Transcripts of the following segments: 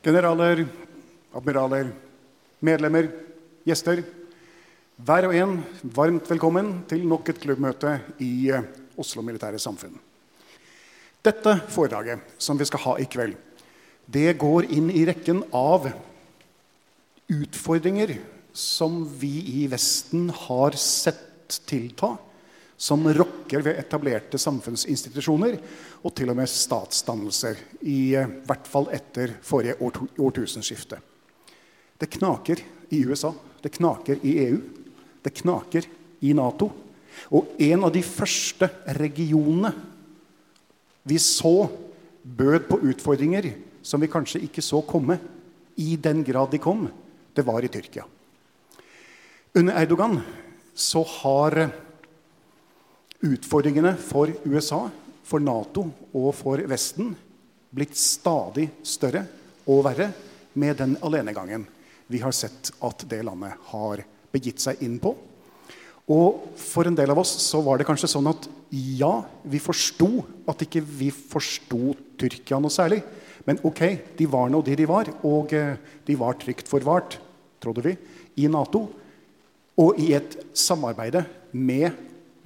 Generaler, admiraler, medlemmer, gjester. Hver og en varmt velkommen til nok et klubbmøte i eh, Oslo Militære Samfunn. Dette foredraget som vi skal ha i kveld, det går inn i rekken av utfordringer som vi i Vesten har sett tilta, som rokker ved etablerte samfunnsinstitusjoner og til og med statsdannelser, i eh, hvert fall etter forrige årtu årtusenskifte. Det knaker i USA, det knaker i EU, det knaker i Nato. Og en av de første regionene vi så bød på utfordringer som vi kanskje ikke så komme, i den grad de kom, det var i Tyrkia. Under Erdogan så har utfordringene for USA, for Nato og for Vesten blitt stadig større og verre med den alenegangen vi har sett at det landet har begitt seg inn på. Og for en del av oss så var det kanskje sånn at ja, vi forsto at ikke vi forsto Tyrkia noe særlig. Men ok, de var nå de de var, og eh, de var trygt forvart, trodde vi, i Nato. Og i et samarbeide med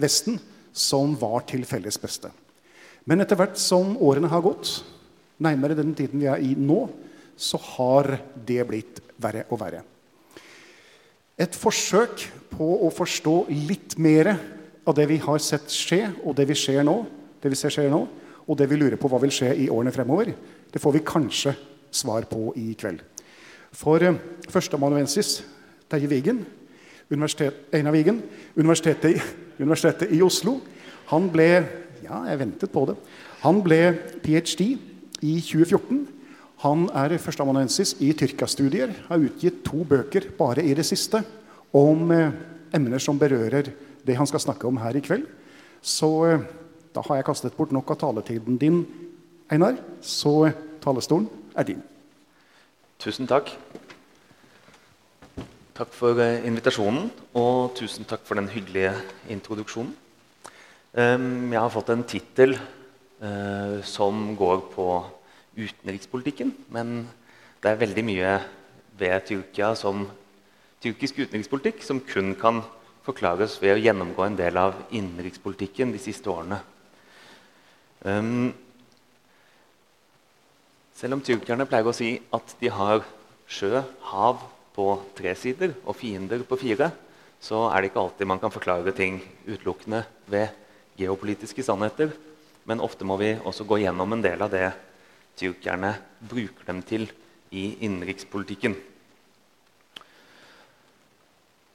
Vesten som var til felles beste. Men etter hvert som årene har gått, nærmere den tiden vi er i nå, så har det blitt verre og verre. Et forsøk på å forstå litt mer av det vi har sett skje, og det vi ser nå, det vi ser skjer nå, og det vi lurer på hva vil skje i årene fremover, det får vi kanskje svar på i kveld. For eh, førsteamanuensis Terje Vigen, en Einar Vigen, universitetet, universitetet i Oslo, han ble Ja, jeg ventet på det. Han ble ph.d. i 2014. Han er førsteamanuensis i Tyrkia-studier. Har utgitt to bøker bare i det siste om eh, emner som berører det han skal snakke om her i kveld. Så eh, da har jeg kastet bort nok av taletiden din, Einar. Så talerstolen talestolen er din. Tusen takk. Takk for eh, invitasjonen, og tusen takk for den hyggelige introduksjonen. Um, jeg har fått en tittel uh, som går på utenrikspolitikken. Men det er veldig mye ved Tyrkia som tyrkisk utenrikspolitikk som kun kan forklares ved å gjennomgå en del av innenrikspolitikken de siste årene. Um, selv om tyrkerne pleier å si at de har sjø, hav på tre sider og fiender på fire, så er det ikke alltid man kan forklare ting utelukkende ved geopolitiske sannheter. Men ofte må vi også gå gjennom en del av det tyrkerne bruker dem til i innenrikspolitikken.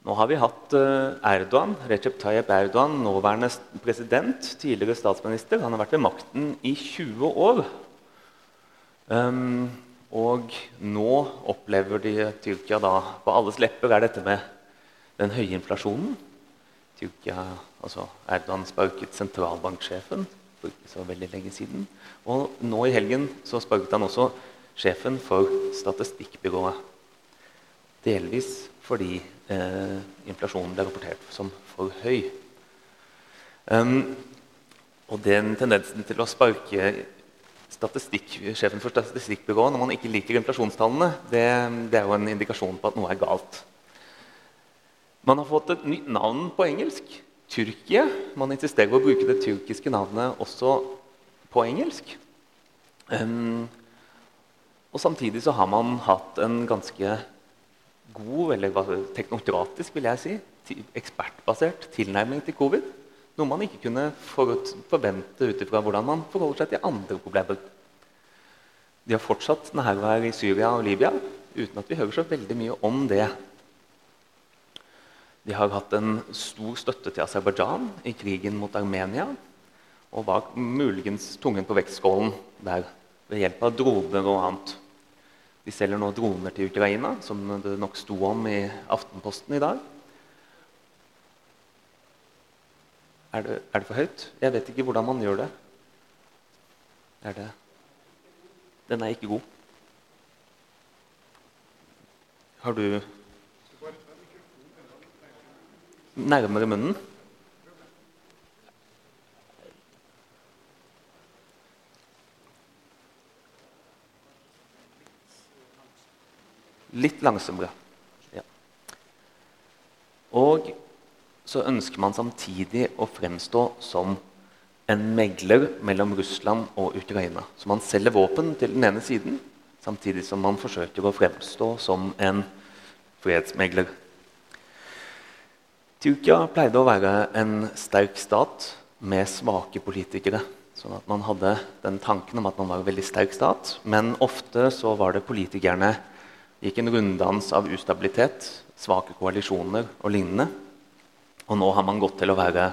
Nå har vi hatt eh, Erdogan, Recep Tayyip Erdogan, nåværende president, tidligere statsminister. Han har vært ved makten i 20 år. Um, og nå opplever de Tyrkia da På alles lepper er dette med den høye inflasjonen. Tyrkia Altså Erdogan sparket sentralbanksjefen for ikke så veldig lenge siden. Og nå i helgen så sparket han også sjefen for statistikkbyrået. Delvis fordi eh, inflasjonen ble rapportert som for høy. Um, og den tendensen til å sparke sjefen for statistikkbyrået når man ikke liker inflasjonstallene, det, det, er jo en indikasjon på at noe er galt. Man har fått et nytt navn på engelsk. Tyrkia. Man insisterer på å bruke det tyrkiske navnet også på engelsk. Um, og samtidig så har man hatt en ganske god, eller teknokratisk, vil jeg si, ekspertbasert tilnærming til covid. Noe man ikke kunne forvente ut ifra hvordan man forholder seg til andre problemer. De har fortsatt nærvær i Syria og Libya uten at vi hører så veldig mye om det. De har hatt en stor støtte til Aserbajdsjan i krigen mot Armenia. Og var muligens tungen på vektskålen der ved hjelp av droner og annet. De selger nå droner til Ukraina, som det nok sto om i Aftenposten i dag. Er det, er det, for høyt? Jeg vet ikke hvordan man gjør det. Er det Den er ikke god. Har du Nærmere munnen? Litt langsommere. Ja. Og så ønsker man samtidig å fremstå som en megler mellom Russland og Ukraina. Så man selger våpen til den ene siden, samtidig som man forsøker å fremstå som en fredsmegler. Tyrkia pleide å være en sterk stat med svake politikere. Sånn at Man hadde den tanken om at man var en veldig sterk stat, men ofte så var det politikerne gikk en runddans av ustabilitet, svake koalisjoner og lignende. Og nå har man gått til å være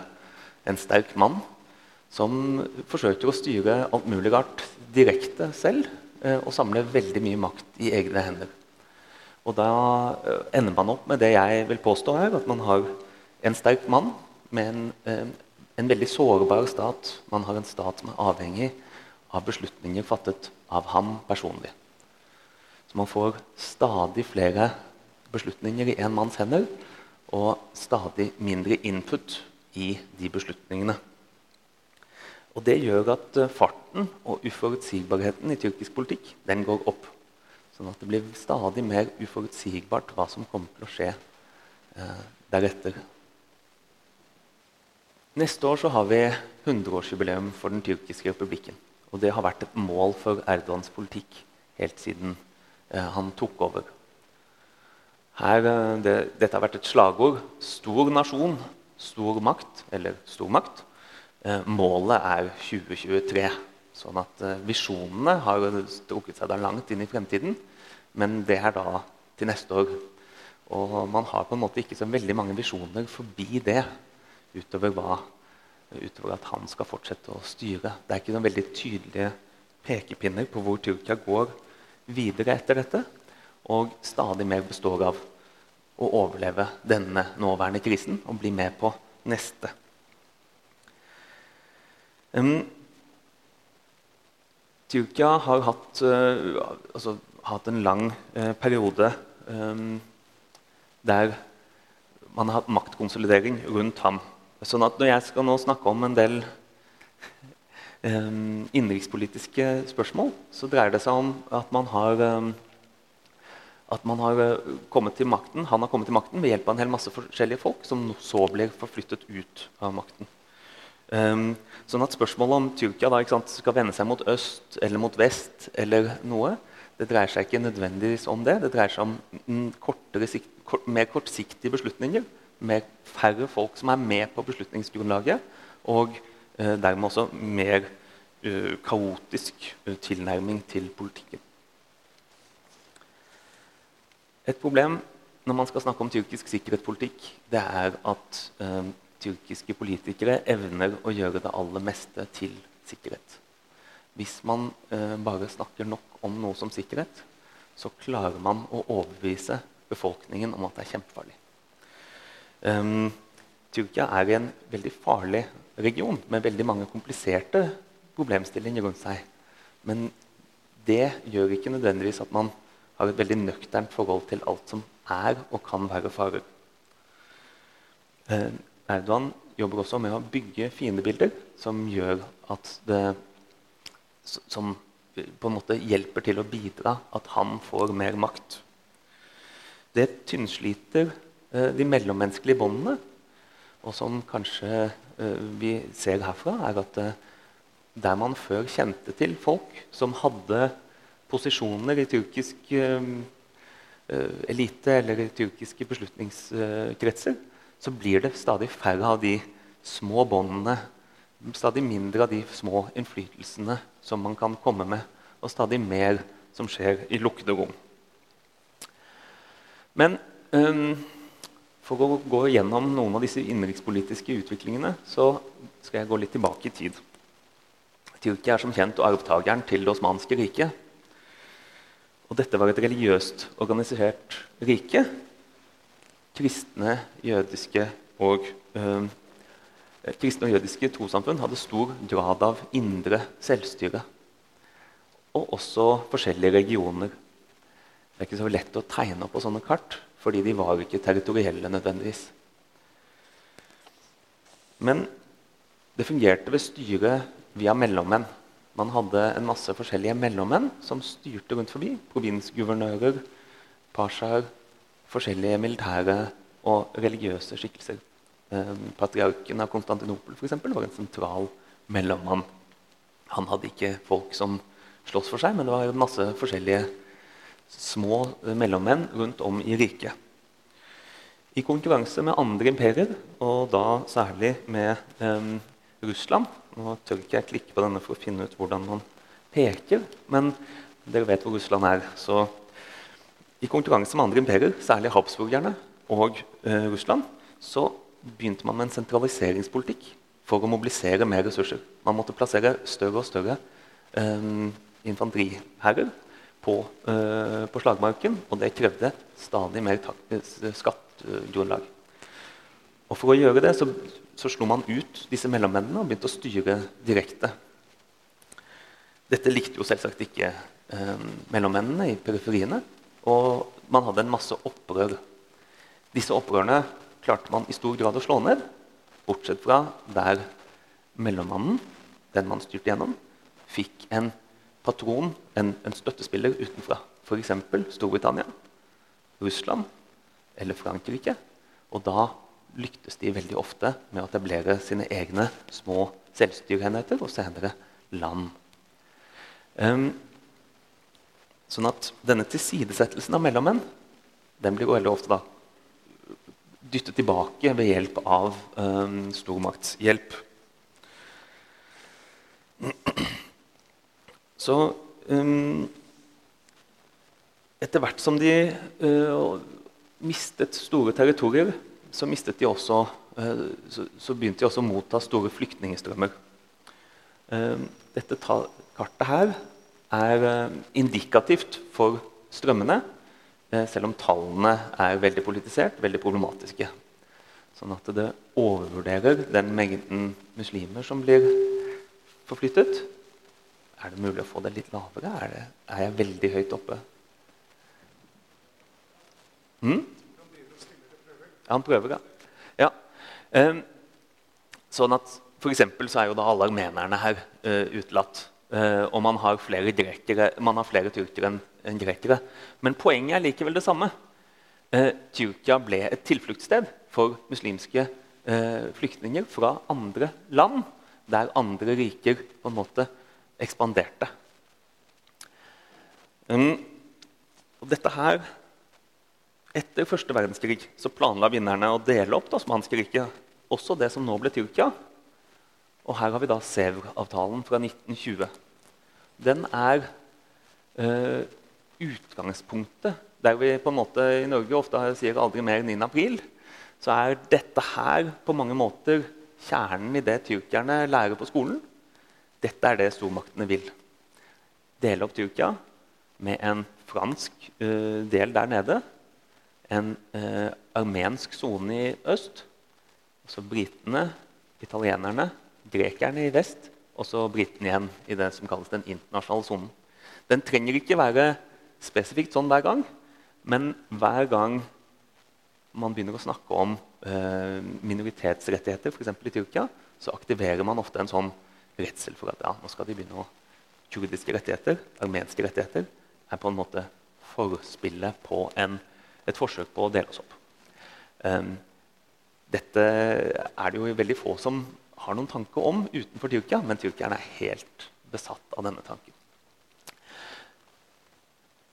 en sterk mann som forsøker å styre alt mulig rart direkte selv eh, og samle veldig mye makt i egne hender. Og da eh, ender man opp med det jeg vil påstå her, at man har en sterk mann med en, eh, en veldig sårbar stat. Man har en stat som er avhengig av beslutninger fattet av ham personlig. Så man får stadig flere beslutninger i én manns hender og stadig mindre input i de beslutningene. Og Det gjør at eh, farten og uforutsigbarheten i tyrkisk politikk den går opp. Sånn at det blir stadig mer uforutsigbart hva som kommer til å skje eh, deretter. Neste år så har vi 100-årsjubileum for den tyrkiske republikken. Og det har vært et mål for Erdogans politikk helt siden eh, han tok over. Her, eh, det, dette har vært et slagord. Stor nasjon, stor makt. Eller stormakt. Eh, målet er 2023. Sånn at eh, visjonene har strukket seg da langt inn i fremtiden. Men det er da til neste år. Og man har på en måte ikke så veldig mange visjoner forbi det. Utover, hva, utover at han skal fortsette å styre. Det er ikke noen veldig tydelige pekepinner på hvor Tyrkia går videre etter dette og stadig mer består av å overleve denne nåværende krisen og bli med på neste. Um, Tyrkia har hatt, uh, altså, hatt en lang uh, periode um, der man har hatt maktkonsolidering rundt ham. Sånn at når jeg skal nå snakke om en del um, innenrikspolitiske spørsmål, så dreier det seg om at man har um, at man har eh, kommet til makten, han har kommet til makten ved hjelp av en hel masse forskjellige folk som så blir forflyttet ut av makten. Um, sånn at Spørsmålet om Tyrkia da, sant, skal vende seg mot øst eller mot vest, eller noe, det dreier seg ikke nødvendigvis om det. Det dreier seg om kortere, kort, mer kortsiktige beslutninger. Med færre folk som er med på beslutningsgrunnlaget. Og uh, dermed også mer uh, kaotisk uh, tilnærming til politikken. Et problem når man skal snakke om tyrkisk sikkerhetspolitikk, det er at eh, tyrkiske politikere evner å gjøre det aller meste til sikkerhet. Hvis man eh, bare snakker nok om noe som sikkerhet, så klarer man å overbevise befolkningen om at det er kjempefarlig. Um, Tyrkia er i en veldig farlig region med veldig mange kompliserte problemstillinger rundt seg. Men det gjør ikke nødvendigvis at man har et veldig nøkternt forhold til alt som er og kan være farer. Eh, Erdogan jobber også med å bygge fiendebilder som gjør at det Som på en måte hjelper til å bidra at han får mer makt. Det tynnsliter eh, de mellommenneskelige båndene. Og som kanskje eh, vi ser herfra, er at eh, der man før kjente til folk som hadde posisjoner i tyrkisk eh, elite eller i tyrkiske beslutningskretser, så blir det stadig færre av de små båndene, stadig mindre av de små innflytelsene som man kan komme med, og stadig mer som skjer i lukkede rom. Men um, for å gå gjennom noen av disse innenrikspolitiske utviklingene så skal jeg gå litt tilbake i tid. Tyrkia er som kjent arvtakeren til det osmanske riket. Og dette var et religiøst organisert rike. Kristne, jødiske og, eh, kristne og jødiske trossamfunn hadde stor grad av indre selvstyre. Og også forskjellige regioner. Det er ikke så lett å tegne opp på sånne kart, fordi de var ikke territorielle nødvendigvis. Men det fungerte ved styret via mellommenn. Man hadde en masse forskjellige mellommenn som styrte rundt forbi. Provinsguvernører, pashaer, forskjellige militære og religiøse skikkelser. Eh, patriarken av Konstantinopel for eksempel, var en sentral mellommann. Han hadde ikke folk som sloss for seg, men det var masse forskjellige små mellommenn rundt om i riket. I konkurranse med andre imperier, og da særlig med eh, Russland, nå tør ikke jeg klikke på denne for å finne ut hvordan man peker, men dere vet hvor Russland er. Så i konkurranse med andre imperier, særlig habsburgerne og eh, Russland, så begynte man med en sentraliseringspolitikk for å mobilisere mer ressurser. Man måtte plassere større og større eh, infanteriherrer på, eh, på, slagmarken, og det krevde stadig mer skattegrunnlag. Og For å gjøre det så så slo man ut disse mellommennene og begynte å styre direkte. Dette likte jo selvsagt ikke eh, mellommennene i periferiene. Og man hadde en masse opprør. Disse opprørene klarte man i stor grad å slå ned, bortsett fra der mellommannen, den man styrte gjennom, fikk en patron, en, en støttespiller utenfra. F.eks. Storbritannia, Russland eller Frankrike. Og da lyktes de veldig ofte med å etablere sine egne små selvstyreenheter og senere land. Um, sånn at denne tilsidesettelsen av mellommenn den blir veldig ofte da dyttet tilbake ved hjelp av um, stormaktshjelp. Så um, etter hvert som de uh, mistet store territorier så, de også, eh, så begynte de også å motta store flyktningstrømmer. Eh, dette kartet her er eh, indikativt for strømmene, selv om tallene er veldig politisert, veldig problematiske. Sånn at det overvurderer den mengden muslimer som blir forflyttet. Er det mulig å få det litt lavere? Er, det, er jeg veldig høyt oppe? Mm? Han prøver, ja. ja. Um, sånn at for så er jo da alle armenerne her uh, utelatt. Uh, og man har flere, grekere, man har flere tyrkere enn en grekere. Men poenget er likevel det samme. Uh, Tyrkia ble et tilfluktssted for muslimske flyktninger fra andre land, der andre riker på en måte ekspanderte. Um, og dette her etter første verdenskrig så planla vinnerne å dele opp Osmanskriket, også det som nå ble Tyrkia. Og her har vi da Sevr-avtalen fra 1920. Den er eh, utgangspunktet der vi på en måte i Norge ofte sier 'aldri mer enn 9. april', så er dette her på mange måter kjernen i det tyrkerne lærer på skolen. Dette er det stormaktene vil. Dele opp Tyrkia med en fransk eh, del der nede en eh, armensk sone i øst, Så britene, italienerne, grekerne i vest og så britene igjen i det som kalles den internasjonale sonen. Den trenger ikke være spesifikt sånn hver gang, men hver gang man begynner å snakke om eh, minoritetsrettigheter, f.eks. i Tyrkia, så aktiverer man ofte en sånn redsel for at ja, nå skal de begynne å kurdiske rettigheter, armenske rettigheter, er på en måte forspillet på en, et forsøk på å dele oss opp. Um, dette er det jo veldig få som har noen tanke om utenfor Tyrkia, men tyrkerne er helt besatt av denne tanken.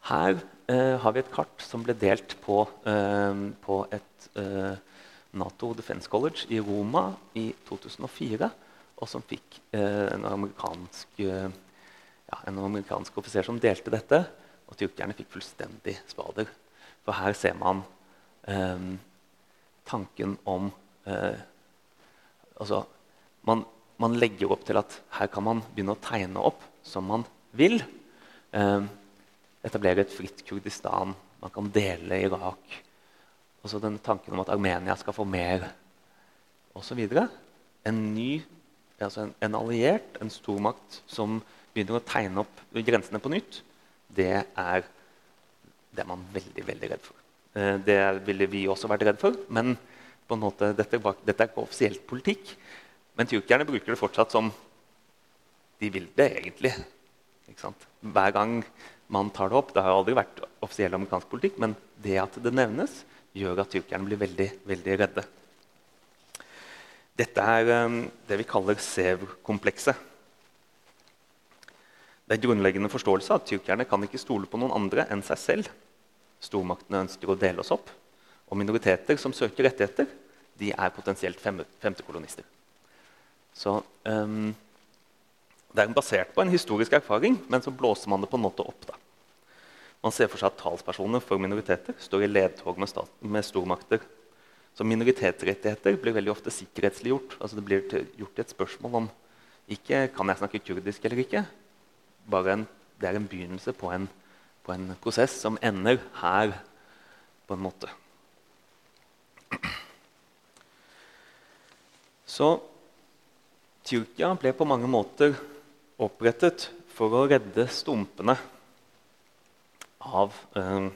Her eh, har vi et kart som ble delt på, eh, på et eh, Nato Defense College i Roma i 2004, og som fikk eh, en amerikansk, eh, ja, en amerikansk offiser som delte dette. Og tyrkerne fikk fullstendig spader. For her ser man eh, tanken om altså, man, man, legger opp til at her kan man begynne å tegne opp som man vil. Eh, etablere et fritt Kurdistan. Man kan dele Irak. Og så den tanken om at Armenia skal få mer, osv. En ny, altså en, en, alliert, en stormakt som begynner å tegne opp grensene på nytt, det er det er man veldig veldig redd for. Eh, det ville vi også vært redd for. Men på en måte, dette, dette er ikke offisielt politikk. Men tyrkerne bruker det fortsatt som de vil det egentlig. Hver gang man tar det opp Det har aldri vært offisiell amerikansk politikk, men det at det nevnes, gjør at tyrkerne blir veldig, veldig redde. Dette er um, det vi kaller Sev-komplekset. Det er grunnleggende forståelse at tyrkerne kan ikke stole på noen andre enn seg selv. Stormaktene ønsker å dele oss opp. Og minoriteter som søker rettigheter, de er potensielt femtekolonister. Så um, Det er basert på en historisk erfaring, men så blåser man det på en måte opp. da. Man ser for seg at talspersoner for minoriteter står i ledtog med, med, stormakter. Så minoritetsrettigheter blir veldig ofte sikkerhetsliggjort. Altså det blir gjort et spørsmål om ikke kan jeg snakke kurdisk eller ikke. Bare en, det er en begynnelse på en, på en prosess som ender her, på en måte. Så Tyrkia ble på mange måter opprettet for å redde stumpene av eh,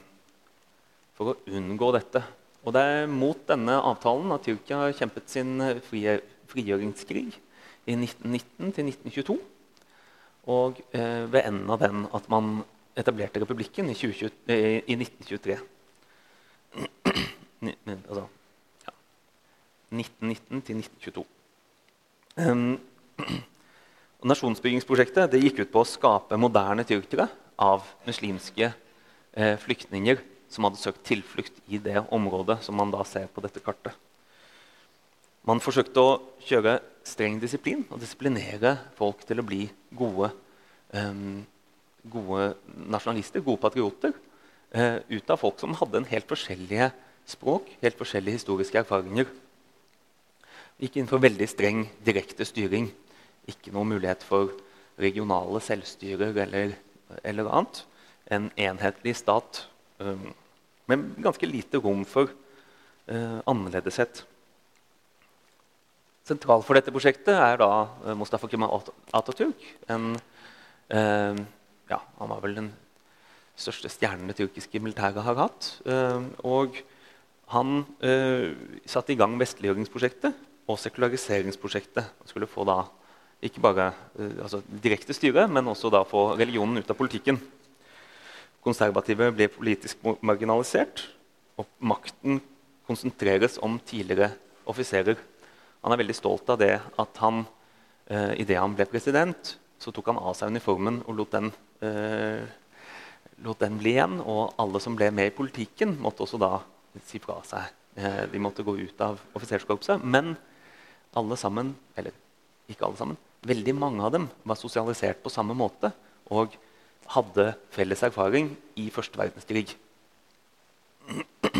For å unngå dette. Og det er mot denne avtalen at Tyrkia kjempet sin frigjøringskrig i 1919 til 1922. Og eh, ved enden av den at man etablerte republikken i, 20, eh, i 1923. altså, ja. 1919 til 1922. Um, nasjonsbyggingsprosjektet gikk ut på å skape moderne tyrkere av muslimske eh, flyktninger som hadde søkt tilflukt i det området som man da ser på dette kartet. Man forsøkte å kjøre streng disiplin og disiplinere folk til å bli gode, um, gode nasjonalister, gode patrioter, uh, ut av folk som hadde en helt forskjellige språk, helt forskjellige historiske erfaringer. Gikk inn for veldig streng direkte styring. Ikke noen mulighet for regionale selvstyrer eller, eller annet. En enhetlig stat um, med ganske lite rom for uh, annerledeshet. Sentral for dette prosjektet er da uh, Mustafa Kemal Atatürk. En, eh, ja, han var vel den største stjernen det tyrkiske militæret har hatt. Eh, og han eh, satte i gang vestliggjøringsprosjektet og sekulariseringsprosjektet. Han skulle få da ikke bare uh, altså direkte styre, men også da få religionen ut av politikken. Konservative ble politisk marginalisert, og makten konsentreres om tidligere offiserer. Han er veldig stolt av det at han eh, idet han ble president, så tok han av seg uniformen og lot den, eh, lot den bli igjen. Og alle som ble med i politikken, måtte også da si fra seg. Eh, de måtte gå ut av offiserskorpset. Men alle sammen, eller ikke alle sammen, veldig mange av dem var sosialisert på samme måte og hadde felles erfaring i første verdenskrig.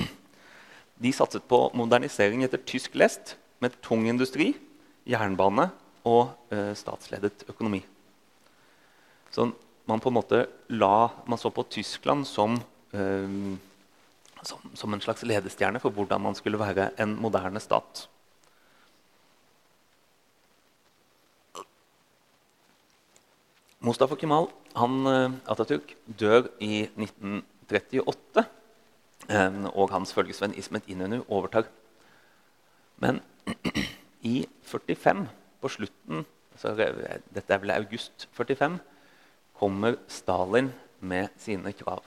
De satset på modernisering etter tysk lest med tung industri, jernbane og eh, statsledet økonomi. Så man på en måte la, man så på Tyskland som, eh, som, som en slags ledestjerne for hvordan man skulle være en moderne stat. Mustafa Kemal han, eh, Atatürk dør i 1938, eh, og hans følgesvenn Ismet Inenu overtar. Men i 45, på slutten altså, Dette er vel august 45, kommer Stalin med sine krav.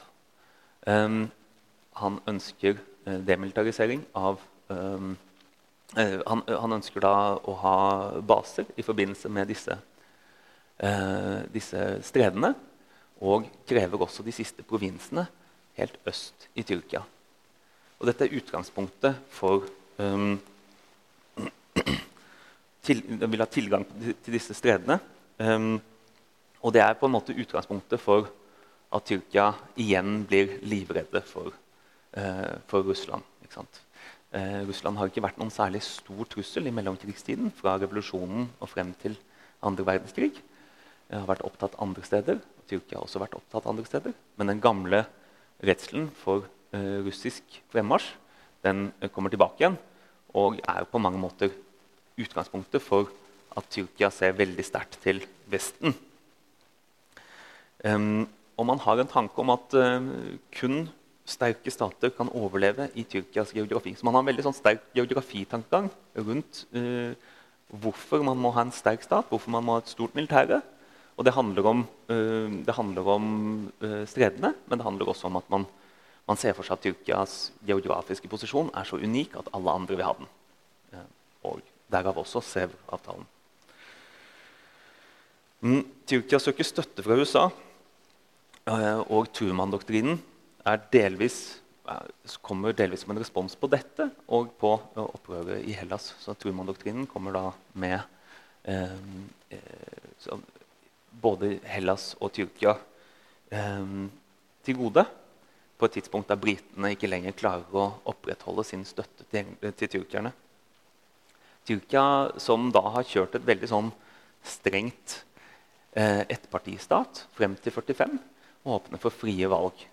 Um, han ønsker uh, demilitarisering av um, han, han, ønsker da å ha baser i forbindelse med disse, uh, disse stredene. Og krever også de siste provinsene helt øst i Tyrkia. Og dette er utgangspunktet for um, til, vil ha tilgang til disse stredene. Um, og det er på en måte utgangspunktet for at Tyrkia igjen blir livredde for, uh, for Russland. Uh, Russland har ikke vært noen særlig stor trussel i mellomkrigstiden. Fra revolusjonen og frem til andre verdenskrig. Uh, har vært opptatt andre steder. Tyrkia har også vært opptatt andre steder. Men den gamle redselen for russisk fremmarsj den kommer tilbake igjen og er på mange måter utgangspunktet for at Tyrkia ser veldig sterkt til Vesten. Um, og man har en tanke om at uh, kun sterke stater kan overleve i Tyrkias geografi. Så man har en veldig sånn sterk geografitankegang rundt uh, hvorfor man må ha en sterk stat, hvorfor man må ha et stort militære. Og det handler om, uh, det handler om stredene, men det handler også om at man, man, ser for seg at Tyrkias geografiske posisjon er så unik at alle andre vil ha den. Derav også SEV-avtalen. Mm, Tyrkia søker støtte fra USA, eh, og Truman-doktrinen delvis, kommer delvis som en respons på dette og på eh, opprøret i Hellas. Så Truman-doktrinen kommer da med eh, eh både Hellas og Tyrkia eh, til gode på et tidspunkt der britene ikke lenger klarer å opprettholde sin støtte til, til tyrkerne. Tyrkia, som da har kjørt et veldig sånn strengt eh, ettpartistat frem til 45, åpner for frie valg.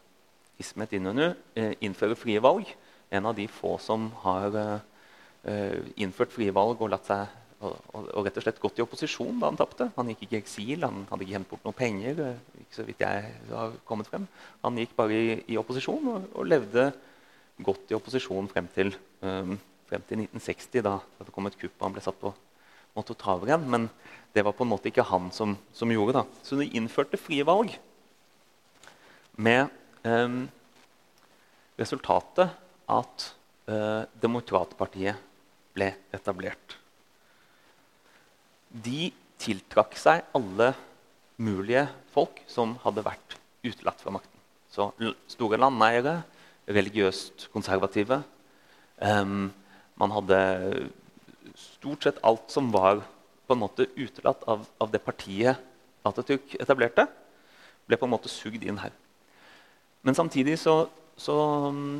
Ismet Inunu eh, innfører frie valg. En av de få som har eh, innført frie valg og, seg, og, og, og, rett og slett gått i opposisjon da han tapte. Han gikk ikke i eksil, han hadde ikke hentet bort noen penger. Eh, ikke så vidt jeg har kommet frem. Han gikk bare i, i opposisjon og, og, levde godt i opposisjon frem til um, frem til 1960, da det kom et kupp og han ble satt på måtte ta over igjen. Men det var på en måte ikke han som, som gjorde det. Så de innførte frie valg med eh, resultatet at eh, Demokratpartiet ble etablert. De tiltrakk seg alle mulige folk som hadde vært utelatt fra makten. Så store landeiere, religiøst konservative. Um, man hadde stort sett alt som var på en måte utelatt av, av det partiet Atatürk etablerte, ble på en måte sugd inn her. Men samtidig så, så mm,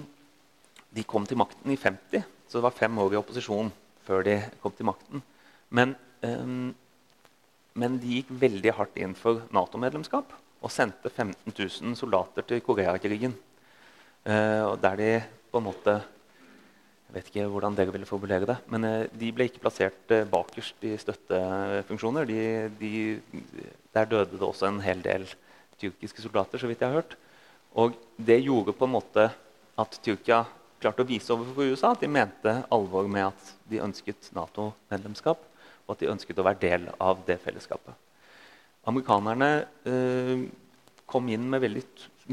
De kom til makten i 50, så det var fem år i opposisjon før de kom til makten. Men, um, men de gikk veldig hardt inn for Nato-medlemskap og sendte 15 000 soldater til Koreakrigen. Uh, der de på en måte jeg vet ikke hvordan dere ville formulere det. Men eh, de ble ikke plassert eh, bakerst i støttefunksjoner. De, de, der døde det også en hel del tyrkiske soldater. så vidt jeg har hørt. Og det gjorde på en måte at Tyrkia klarte å vise overfor USA at de mente alvor med at de ønsket Nato-medlemskap, og at de ønsket å være del av det fellesskapet. Amerikanerne eh, kom inn med veldig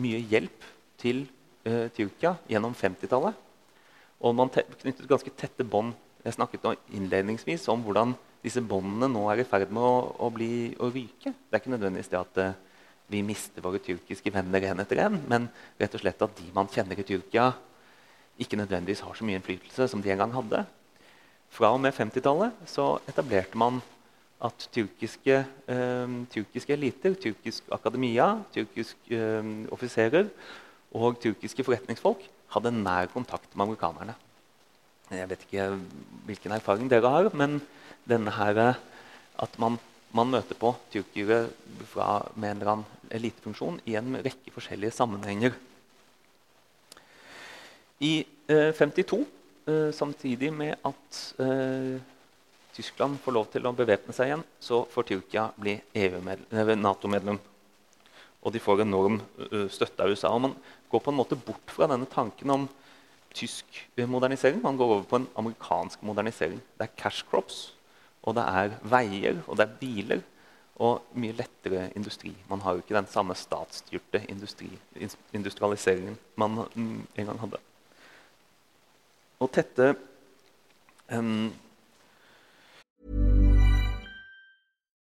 mye hjelp til eh, Tyrkia gjennom 50-tallet. Og man knyttet ganske tette bånd. Jeg snakket innledningsvis om hvordan disse båndene nå er i ferd med å, å, bli, å ryke. Det er ikke nødvendigvis det at uh, vi mister våre tyrkiske venner en etter en, men rett og slett at de man kjenner i Tyrkia, ikke nødvendigvis har så mye innflytelse som de en gang hadde. Fra og med 50-tallet etablerte man at tyrkiske, uh, tyrkiske, eliter, tyrkisk akademia, tyrkiske uh, offiserer og tyrkiske forretningsfolk hadde nær kontakt med amerikanerne. Jeg vet ikke hvilken erfaring dere har, men denne her, at man, man møter på tyrkere fra, med en eller annen elitefunksjon i en rekke forskjellige sammenhenger. I eh, 52, eh, samtidig med at eh, Tyskland får lov til å bevæpne seg igjen, så får Tyrkia bli Nato-medlem. Og de får enorm støtte av USA. Og man går på en måte bort fra denne tanken om tysk modernisering. Man går over på en amerikansk modernisering. Det er cash crops, og det er veier og det er biler. Og mye lettere industri. Man har jo ikke den samme statsstyrte industri, industrialiseringen man en gang hadde. Og tette um,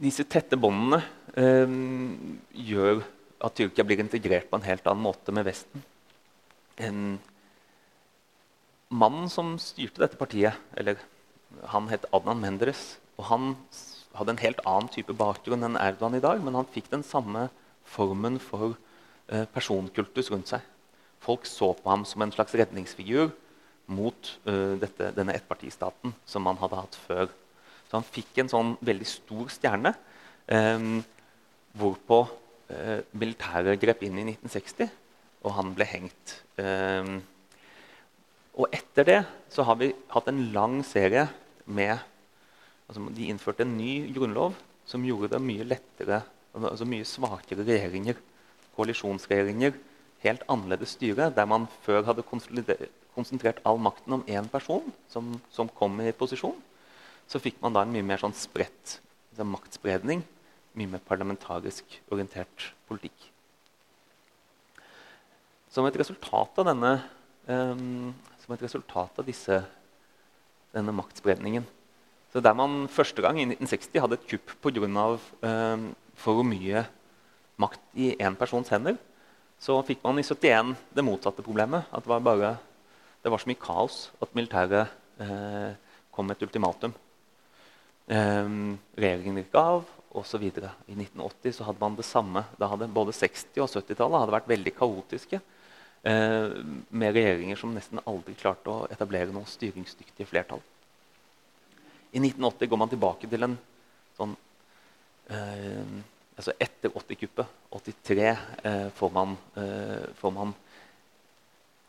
Disse tette båndene eh, gjør at Tyrkia blir integrert på en helt annen måte med Vesten. En mannen som styrte dette partiet, eller han het Adnan Menderes. og Han hadde en helt annen type bakgrunn enn Erdogan i dag, men han fikk den samme formen for eh, personkultus rundt seg. Folk så på ham som en slags redningsfigur mot eh, dette, denne ettpartistaten som man hadde hatt før. Så han fikk en sånn veldig stor stjerne, eh, hvorpå eh, militæret grep inn i 1960, og han ble hengt. Eh, og etter det så har vi hatt en lang serie med altså De innførte en ny grunnlov som gjorde det mye lettere altså mye svakere regjeringer, koalisjonsregjeringer, helt annerledes styre, der man før hadde konsentrert all makten om én person som, som, kom i posisjon, så fikk man da en mye mer sånn spredt altså maktspredning, mye mer parlamentarisk orientert politikk. Som et resultat av denne um, et resultat av disse, denne maktspredningen. Så Der man første gang i 1960 hadde et kupp pga. Um, for mye makt i én persons hender, så fikk man i 71 det motsatte problemet. At det var, bare, det var så mye kaos at militæret eh, kom med et ultimatum. Eh, regjeringen gikk av osv. I 1980 så hadde man det samme. Da hadde Både 60- og 70-tallet vært veldig kaotiske. Eh, med regjeringer som nesten aldri klarte å etablere noe styringsdyktige flertall. I 1980 går man tilbake til en sånn eh, altså Etter 80-kuppet, 83, eh, får, man, eh, får, man,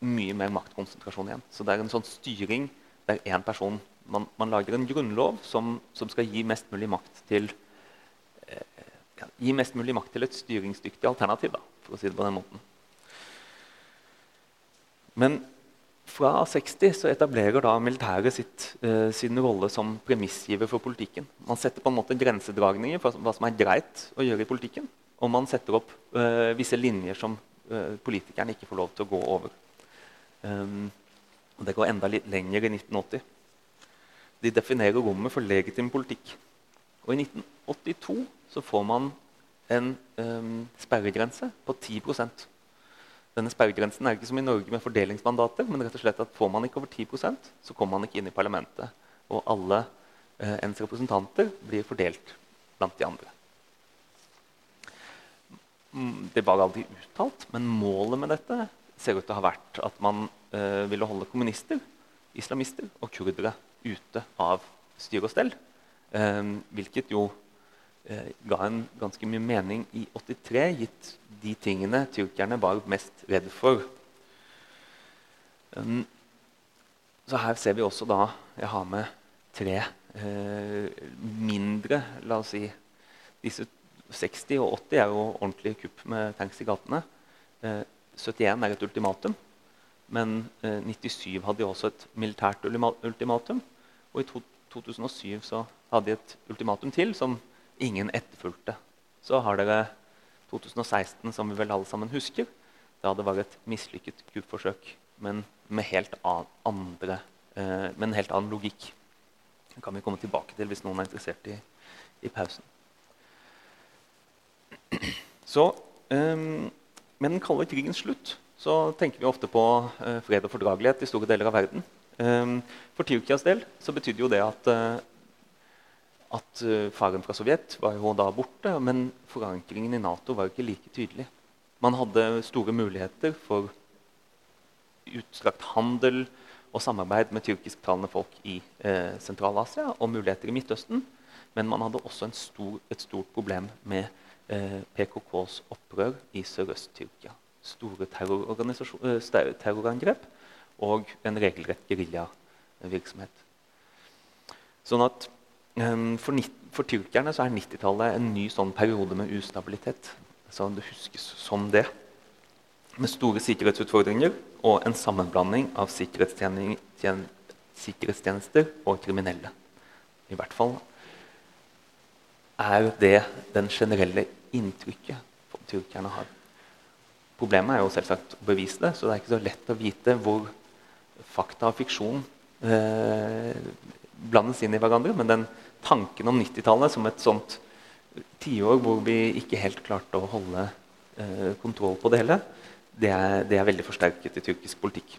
mye mer maktkonsentrasjon igjen. Så det er en sånn styring der én person man, man, lager en grunnlov som, som, skal gi mest til eh, gi mest mulig makt til et styringsdyktig alternativ. Da, for å si det på den måten. Men fra 60 så etablerer da militæret sitt, eh, sin rolle som premissgiver for politikken. Man setter på en måte grensedragninger for hva som er greit å gjøre i politikken. Og man setter opp eh, visse linjer som eh, politikerne ikke får lov til å gå over. Um, og det går enda litt lenger i 1980. De definerer rommet for legitim politikk. Og i 1982 så får man en um, sperregrense på 10% denne Sperregrensen er ikke som i Norge med fordelingsmandater. men rett og slett at Får man ikke over 10% så kommer man ikke inn i parlamentet. Og alle uh, ens representanter blir fordelt blant de andre. Det var aldri uttalt, men målet med dette ser ut til å ha vært at man uh, ville holde kommunister, islamister og kurdere ute av styr og stell. Eh, hvilket jo eh, ga en ganske mye mening i 83, gitt de tingene tyrkerne var mest redd for. Um, så her ser vi også da Jeg har med tre eh, mindre La oss si Disse 60 og 80 er jo ordentlige kupp med tanks i gatene. Eh, 71 er et ultimatum. Men eh, 97 hadde de også et militært ultimatum. Og i to 2007 så hadde de et ultimatum til som ingen etterfulgte. Så har dere 2016, som vi vel alle sammen husker. Da det var et mislykket kuppforsøk, men med, helt andre, eh, med en helt annen logikk. Det kan vi komme tilbake til hvis noen er interessert i, i pausen. Så um, Med den kalde krigens slutt så tenker vi ofte på uh, fred og fordragelighet i store deler av verden. Um, for Tyrkias del så betydde jo det at, uh, at uh, faren fra Sovjet var jo da borte, men forankringen i Nato var ikke like tydelig. Man hadde store muligheter for utstrakt handel og samarbeid med tyrkisktalende folk i eh, Sentral-Asia og muligheter i Midtøsten. Men man hadde også stor, et stort problem med eh, PKKs opprør i Sørøst-Tyrkia. Store eh, terrorangrep og en regelrett geriljavirksomhet. Sånn at um, for, for, tyrkerne så er 90-tallet en ny sånn periode med ustabilitet. Så det huskes som det. Med store sikkerhetsutfordringer og en sammenblanding av sikkerhetstjenester og kriminelle. I hvert fall er det den generelle inntrykket tyrkerne har. Problemet er jo selvsagt å bevise det, så det er ikke så lett å vite hvor fakta og fiksjon eh, blandes inn i hverandre. Men den tanken om 90-tallet som et sånt tiår hvor vi ikke helt klarte å holde eh, kontroll på det hele, det er, det er, veldig forsterket i tyrkisk politikk.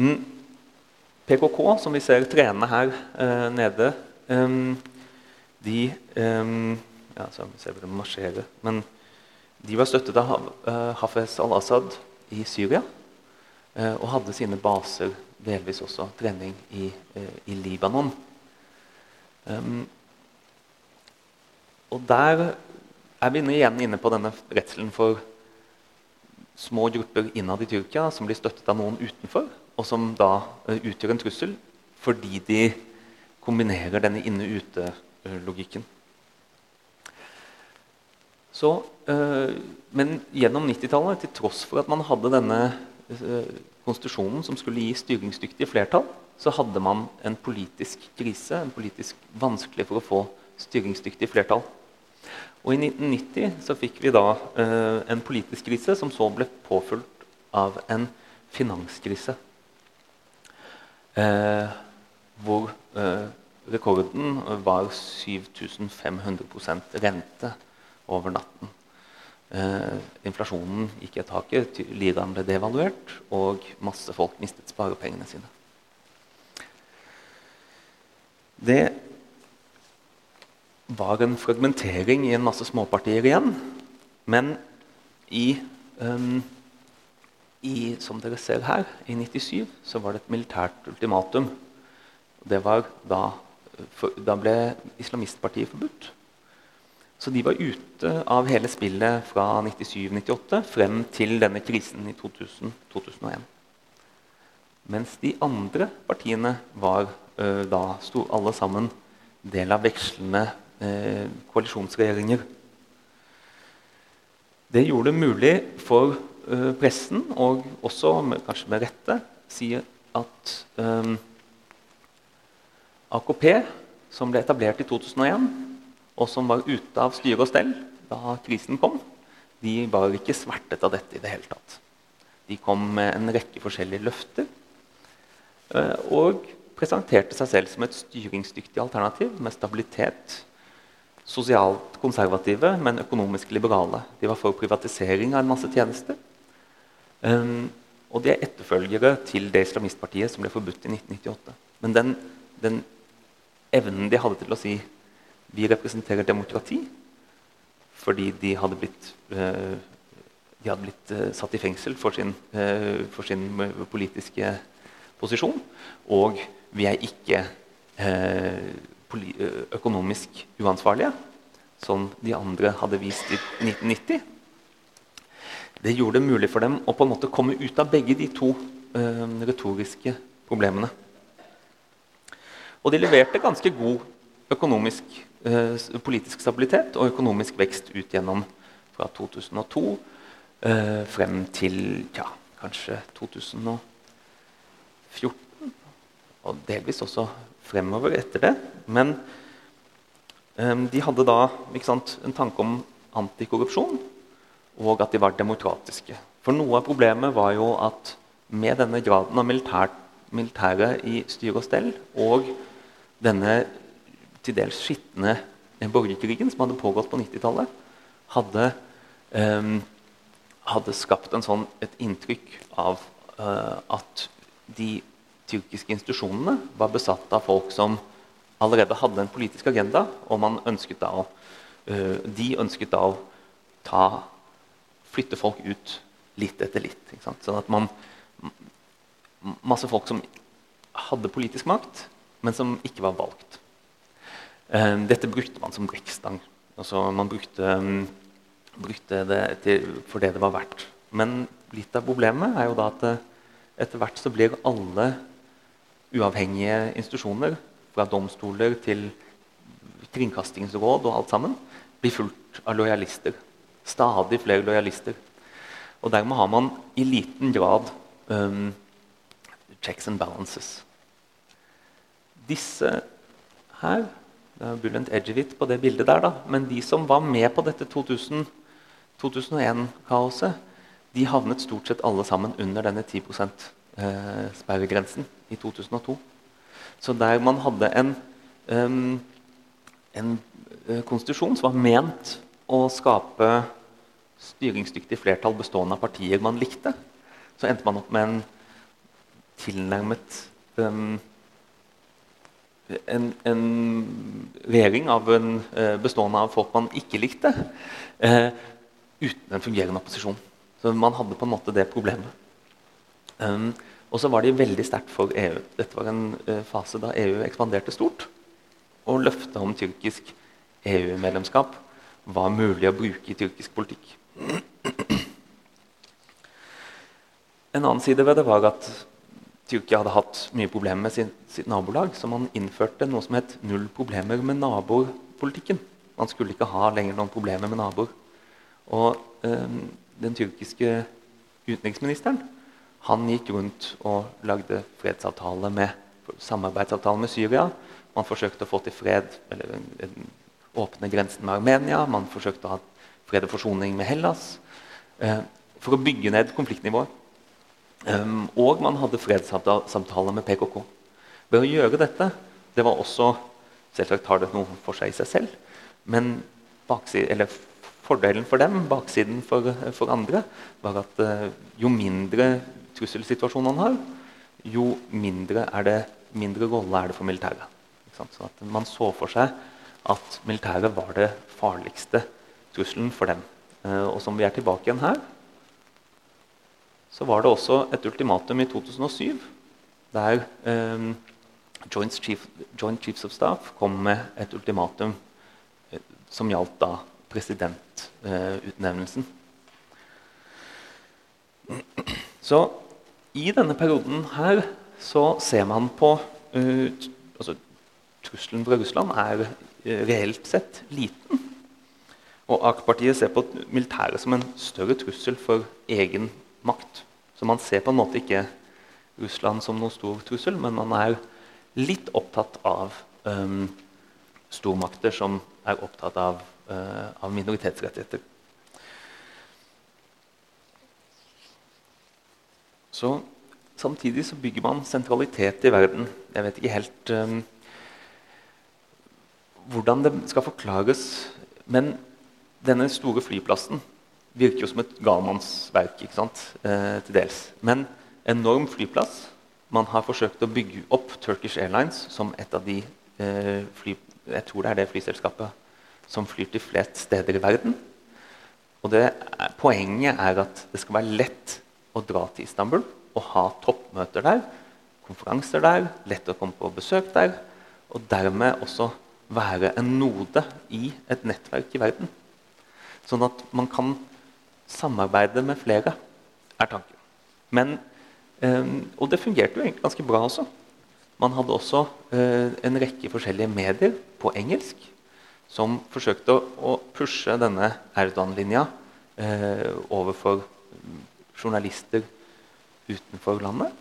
Mm. PKK, som vi ser trene her eh, nede, um, de um, ja, så ser vi dem marsjere, men de var støttet av uh, Hafez al-Assad i Syria. Uh, og hadde sine baser, delvis også trening, i, uh, i Libanon. Um, og der er vi igjen inne på denne redselen for små grupper innad i Tyrkia som blir støttet av noen utenfor, og som da utgjør en trussel fordi de kombinerer denne inne-ute-logikken. Uh, men gjennom 90-tallet, til tross for at man hadde denne uh, konstitusjonen som skulle gi styringsdyktige flertall, så hadde man en politisk krise, en politisk vanskelig for å få styringsdyktige flertall. Og I 1990 så fikk vi da eh, en politisk krise som så ble påfulgt av en finanskrise. Eh, hvor eh, rekorden var 7500% rente over natten. Eh, inflasjonen gikk i taket, liraen ble devaluert, og masse folk mistet sparepengene sine. Det var en fragmentering i en masse småpartier igjen. Men i, um, i, som dere ser her, i 97 så var det et militært ultimatum. Det var da, for, da ble islamistpartiet forbudt. Så de var ute av hele spillet fra 97-98 frem til denne krisen i 2000-2001. Mens de andre partiene var uh, da sto alle sammen del av vekslende uh, koalisjonsregjeringer. Det gjorde det mulig for uh, pressen, og også med, kanskje med rette, si at AKP, som ble etablert i 2001, og som var ute av styre og stell da krisen kom, de var ikke svertet av dette i det hele tatt. De kom med en rekke forskjellige løfter. Eh, og presenterte seg selv som et styringsdyktig alternativ med stabilitet sosialt konservative, men økonomisk liberale. De var for privatisering av en masse tjenester. Um, og de er etterfølgere til det islamistpartiet som ble forbudt i 1998. Men den, den, evnen de hadde til å si vi representerer demokrati fordi de hadde blitt, uh, de hadde blitt uh, satt i fengsel for sin, uh, for sin, politiske posisjon. Og vi er ikke økonomisk uansvarlige, som de andre hadde vist i 1990. Det gjorde det mulig for dem å på en måte komme ut av begge de to retoriske problemene. Og de leverte ganske god økonomisk, uh, politisk stabilitet og økonomisk vekst ut gjennom fra 2002 eh, frem til ja, kanskje 2014. Og delvis også fremover etter det. Men eh, de hadde da sant, en tanke om antikorrupsjon, og at de var demokratiske. For noe av problemet var jo at med denne graden av militær, militæret i styr og stell og denne til dels skitne borgerkrigen som hadde pågått på 90-tallet, hadde, um, hadde, skapt sånn, et inntrykk av uh, at de tyrkiske institusjonene var besatt av folk som allerede hadde en politisk agenda, og ønsket å, uh, de ønsket da å ta, flytte folk ut litt etter litt. Sånn at man Masse folk som hadde politisk makt, men som ikke var valgt. Uh, dette brukte man som brekkstang. Altså, man brukte, um, brukte det til, for det det var verdt. Men litt av problemet er jo da at uh, etter hvert så blir alle uavhengige institusjoner, fra domstoler til kringkastingsråd og alt sammen, blir fulgt av lojalister. Stadig flere lojalister. Og dermed har man i liten grad um, checks and balances. Disse her er Bulent Ejevit på det bildet der, da. Men de som var med på dette 2001-kaoset, de havnet stort sett alle sammen under denne 10 %-sperregrensen i 2002. Så der man hadde en, um, en uh, konstitusjon som var ment å skape styringsdyktig flertall bestående av partier man likte, så endte man opp med en tilnærmet um, en, en, regjering av en, uh, bestående av folk man ikke likte, eh, uten en fungerende opposisjon. Så man hadde på en måte det problemet. Um, og så var de veldig sterkt for EU. Dette var en uh, fase da EU ekspanderte stort. Og løftet om tyrkisk EU-medlemskap var mulig å bruke i tyrkisk politikk. En annen side ved det var at Tyrkia hadde hatt mye problemer med sin, sitt nabolag, så man innførte noe som het 'null problemer med naboer'-politikken. Man skulle ikke ha lenger noen problemer med naboer. Og eh, den tyrkiske utenriksministeren han gikk rundt og lagde fredsavtale med, samarbeidsavtale med Syria. Man forsøkte å få til fred, eller åpne grensen med Armenia. Man forsøkte å ha fred og forsoning med Hellas. Eh, for å bygge ned konfliktnivået. Um, og man hadde fredssamtaler med PKK. Ved å gjøre dette det var også, Selvsagt har det noe for seg i seg selv, men fordelen for dem, baksiden for, for andre, var at uh, jo mindre trusselsituasjon man har, jo mindre, det, mindre rolle er det for militæret. Så man så for seg at militæret var det farligste trusselen for dem. Uh, og som vi er tilbake igjen her, så var det også et ultimatum i 2007 der um, Joint, Chief, Joint, Chiefs of Staff kom med et ultimatum uh, som gjaldt da presidentutnevnelsen. Uh, så i denne perioden her så ser man på uh, altså, Trusselen fra Russland er reelt sett liten. Og AK-partiet ser på militæret som en større trussel for egen makt. Så man ser på en måte ikke Russland som noen stor trussel, men man er litt opptatt av um, stormakter som er opptatt av, uh, av minoritetsrettigheter. Så Samtidig så bygger man sentralitet i verden. Jeg vet ikke helt um, hvordan det skal forklares. Men denne store flyplassen virker jo som et galmannsverk ikke sant? Eh, til dels. Men enorm flyplass. Man har forsøkt å bygge opp Turkish Airlines som et av de eh, fly, jeg tror det er det flyselskapet som flyr til flest steder i verden. Og det, Poenget er at det skal være lett å dra til Istanbul og ha toppmøter der. Konferanser der, lett å komme på besøk der. Og dermed også være en node i et nettverk i verden. Sånn at man kan samarbeide med flere, er tanken. Men, øh, og det fungerte jo egentlig ganske bra også. Man hadde også øh, en rekke forskjellige medier på engelsk som forsøkte å, pushe denne Erdogan-linja øh, overfor journalister utenfor landet.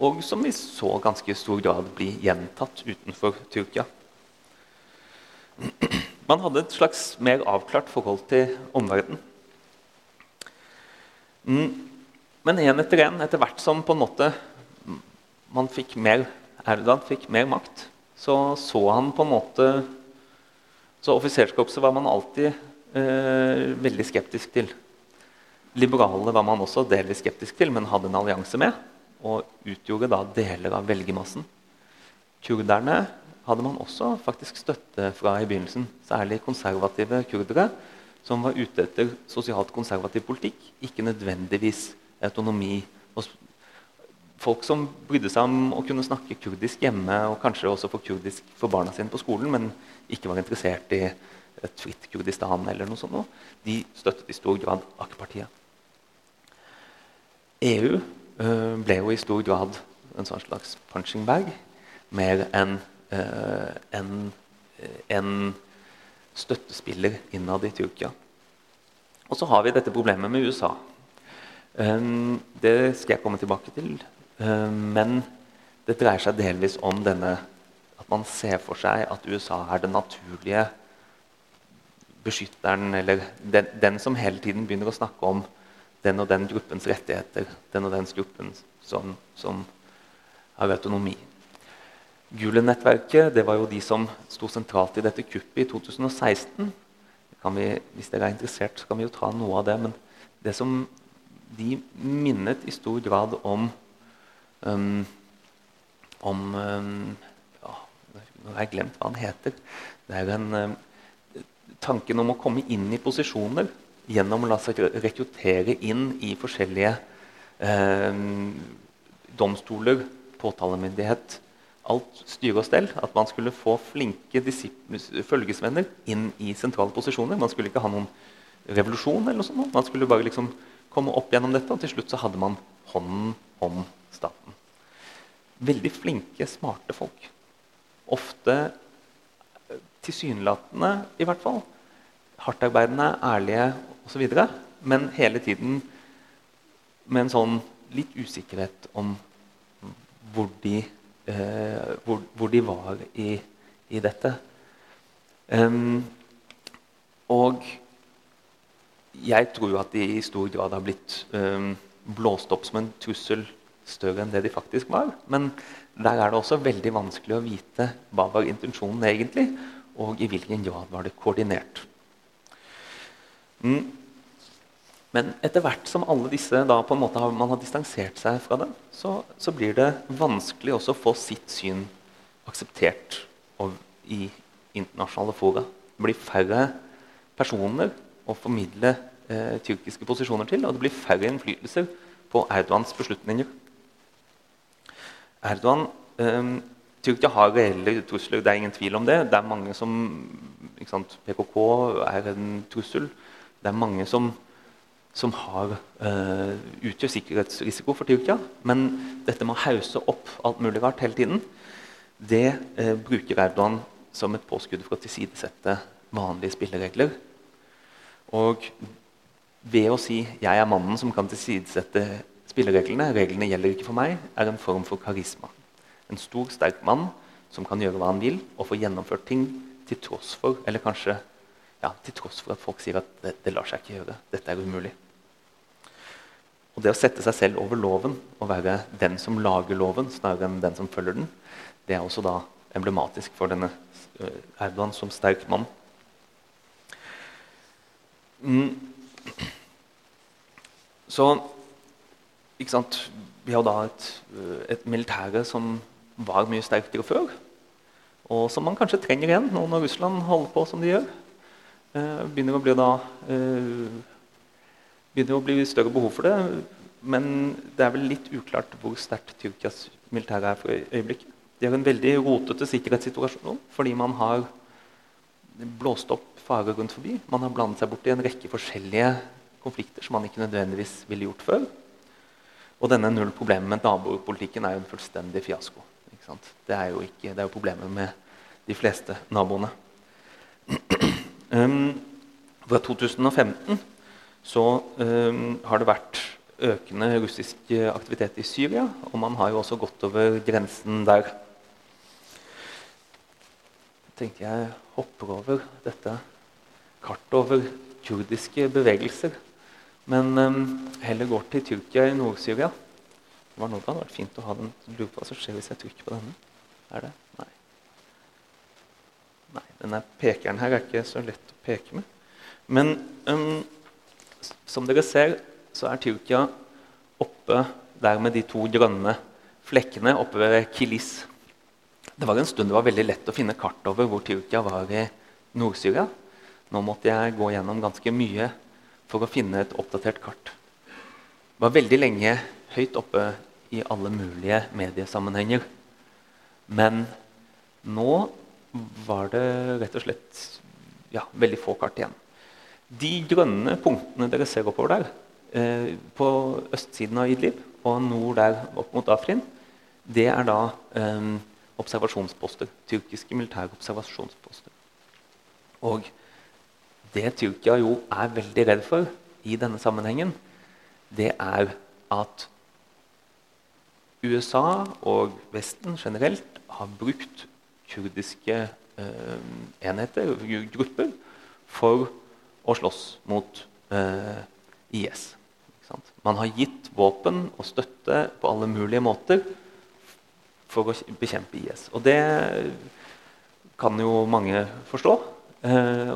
Og som vi så ganske stor grad bli gjentatt utenfor Tyrkia. Man hadde et slags mer avklart forhold til omverdenen. Mm. Men én etter én, etter hvert som på en måte man fikk mer Erdogan fikk mer makt, så så han på en måte Så offiserskorpset var man alltid eh, veldig skeptisk til. Liberale var man også delvis skeptisk til, men hadde en allianse med. Og utgjorde da deler av velgermassen. Kurderne hadde man også faktisk støtte fra i begynnelsen. Særlig konservative kurdere som var ute etter sosialt konservativ politikk, ikke nødvendigvis autonomi. Folk som brydde seg om å kunne snakke kurdisk hjemme og kanskje også få kurdisk for barna sine på skolen, men ikke var interessert i et fritt Kurdistan eller noe sånt, de støttet i stor grad AK-partiet. EU øh, ble jo i stor grad en sånn slags punching bag mer enn en, en støttespiller innad i Tyrkia. Og så har vi dette problemet med USA. Um, det skal jeg komme tilbake til. Um, men det dreier seg delvis om denne at man ser for seg at USA er den naturlige beskytteren, eller den, den, som hele tiden begynner å snakke om den og den gruppens rettigheter, den og den gruppen som, som har autonomi. Gulen-nettverket det var jo de som sto sentralt i dette kuppet i 2016. Vi, hvis dere er interessert, så kan vi jo ta noe av det. Men det som de minnet i stor grad om um, om ja, Nå har jeg glemt hva han heter. Det er en um, tanken om å komme inn i posisjoner gjennom å la seg rekruttere inn i forskjellige domstoler, påtalemyndighet, alt styre og stell. At man skulle få flinke følgesvenner inn i sentrale posisjoner. Man skulle ikke ha noen revolusjon. eller noe sånt. Man skulle bare liksom komme opp gjennom dette, og til slutt så hadde man hånden om staten. Veldig flinke, smarte folk. Ofte tilsynelatende, i hvert fall. Hardtarbeidende, ærlige osv. Men hele tiden med en sånn litt usikkerhet om hvor de eh, hvor, hvor, de var i, i dette. Um, og jeg tror at de i stor grad har blitt um, blåst opp som en trussel større enn det de faktisk var. Men der er det også veldig vanskelig å vite hva var intensjonen egentlig, og i hvilken grad var det koordinert. Mm. Men etter hvert som alle disse da på en måte har, man har distansert seg fra dem, så, så blir det vanskelig også å få sitt syn akseptert i internasjonale fora. Det blir færre personer å formidle eh, tyrkiske posisjoner til, og det blir færre innflytelser på Erdogans beslutninger. Erdogan eh, Tyrkia har reelle trusler, det er ingen tvil om det. Det er mange som sant, PKK er en trussel. Det er mange som som har, uh, utgjør sikkerhetsrisiko for Tyrkia. Men dette med å hause opp alt mulig rart hele tiden, det uh, bruker Erdogan som et påskudd for å tilsidesette vanlige spilleregler. Og ved å si 'jeg er mannen som kan tilsidesette spillereglene', 'reglene gjelder ikke for meg', er en form for karisma. En stor, sterk mann som kan gjøre hva han vil, og få gjennomført ting til tross for eller kanskje ja, til tross for at folk sier at det, det lar seg ikke gjøre. Dette er umulig. Og det å sette seg selv over loven og være den som lager loven, snarere enn den som følger den, det er også da emblematisk for denne eh, Erdogan som sterk mann. Mm. Så ikke sant, Vi har da et, eh, et militære som var mye sterkere før. Og som man kanskje trenger igjen nå når Russland holder på som de gjør. Eh, begynner å bli da begynner å bli større behov for det. Men det er vel litt uklart hvor sterkt Tyrkias militære er for øyeblikket. De har en veldig rotete sikkerhetssituasjon fordi man har blåst opp farer rundt forbi. Man har blandet seg borti en rekke forskjellige konflikter som man ikke nødvendigvis ville gjort før. Og denne null problemet med nabopolitikken er jo en fullstendig fiasko. Det er jo ikke, det er jo problemet med de fleste naboene. Um, fra 2015 så um, har det vært økende russisk aktivitet i Syria, og man har jo også gått over grensen der. Jeg tenkte jeg hopper over dette kartet over kurdiske bevegelser. Men um, heller går til Tyrkia i Nord-Syria. Det var noe det hadde vært fint å ha den. Lurer på hva som skjer hvis jeg trykker på denne. Er det? Nei. Nei, Denne pekeren her er ikke så lett å peke med. Men um, som dere ser, så er Tyrkia oppe der med de to grønne flekkene oppe ved Kilis. Det var en stund det var veldig lett å finne kart over hvor Tyrkia var i Nord-Syria. Nå måtte jeg gå gjennom ganske mye for å finne et oppdatert kart. Det var veldig lenge høyt oppe i alle mulige mediesammenhenger. Men nå var det rett og slett ja, veldig få kart igjen. De grønne punktene dere ser oppover der, eh, på østsiden av Idlib og nord der opp mot Afrin, det er da eh, observasjonsposter. Tyrkiske militære observasjonsposter. Og det Tyrkia jo er veldig redd for i denne sammenhengen, det er at USA og Vesten generelt har brukt kurdiske eh, enheter, grupper, for å slåss mot eh, IS. Man har gitt våpen og støtte på alle mulige måter for å bekjempe IS. Og det kan jo mange forstå. Eh,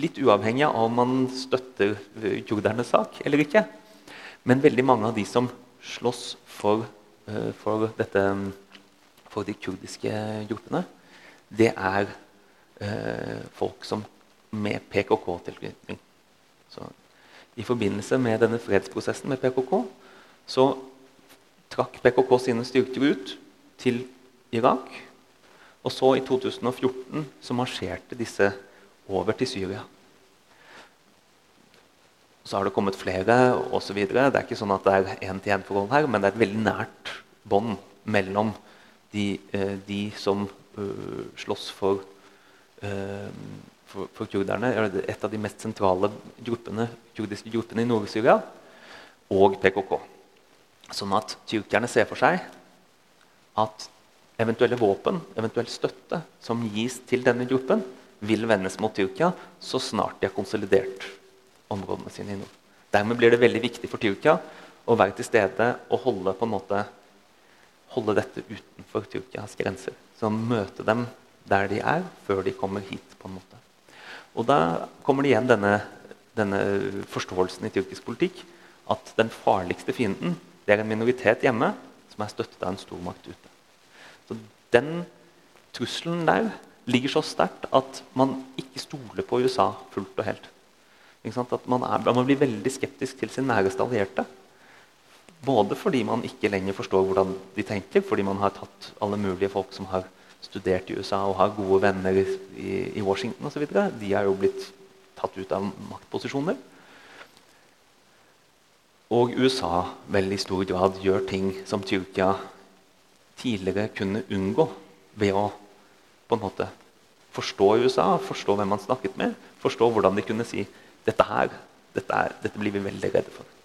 litt uavhengig av om man støtter kurdernes sak eller ikke. Men veldig mange av de som slåss for, eh, for, dette, for de kurdiske gruppene, det er eh, folk som med PKK-tilknytning. I forbindelse med denne fredsprosessen med PKK så trakk PKK sine styrker ut til Irak. Og så, i 2014, så marsjerte disse over til Syria. Så har det kommet flere osv. Det er ikke sånn at det er én-til-én-forhold her, men det er et veldig nært bånd mellom de, eh, de som uh, slåss for, uh, for, for, kurderne, et av de mest sentrale gruppene, kurdiske gruppene i Nord-Syria, og PKK. Sånn at tyrkerne ser for seg at eventuelle våpen, eventuell støtte som gis til denne gruppen, vil vendes mot Tyrkia så snart de har konsolidert områdene sine i nord. Dermed blir det veldig viktig for Tyrkia å være til stede og holde, måte, holde dette utenfor Tyrkias grenser. Så møte dem der de er, før de kommer hit. på en måte. Og Da kommer det igjen denne, denne forståelsen i tyrkisk politikk at den farligste fienden det er en minoritet hjemme som er støttet av en stormakt ute. Så Den trusselen der ligger så sterkt at man ikke stoler på USA fullt og helt. At man, er, man, blir veldig skeptisk til sin næreste allierte. Både fordi man ikke lenger forstår hvordan de tenker, fordi man har tatt alle mulige folk som har studert i USA og har gode venner i, i Washington osv. De er jo blitt tatt ut av maktposisjoner. Og USA vel i stor grad gjør ting som Tyrkia tidligere kunne unngå ved å på en måte forstå USA, forstå hvem man snakket med, forstå hvordan de kunne si dette her, dette, er, dette blir vi veldig redde for.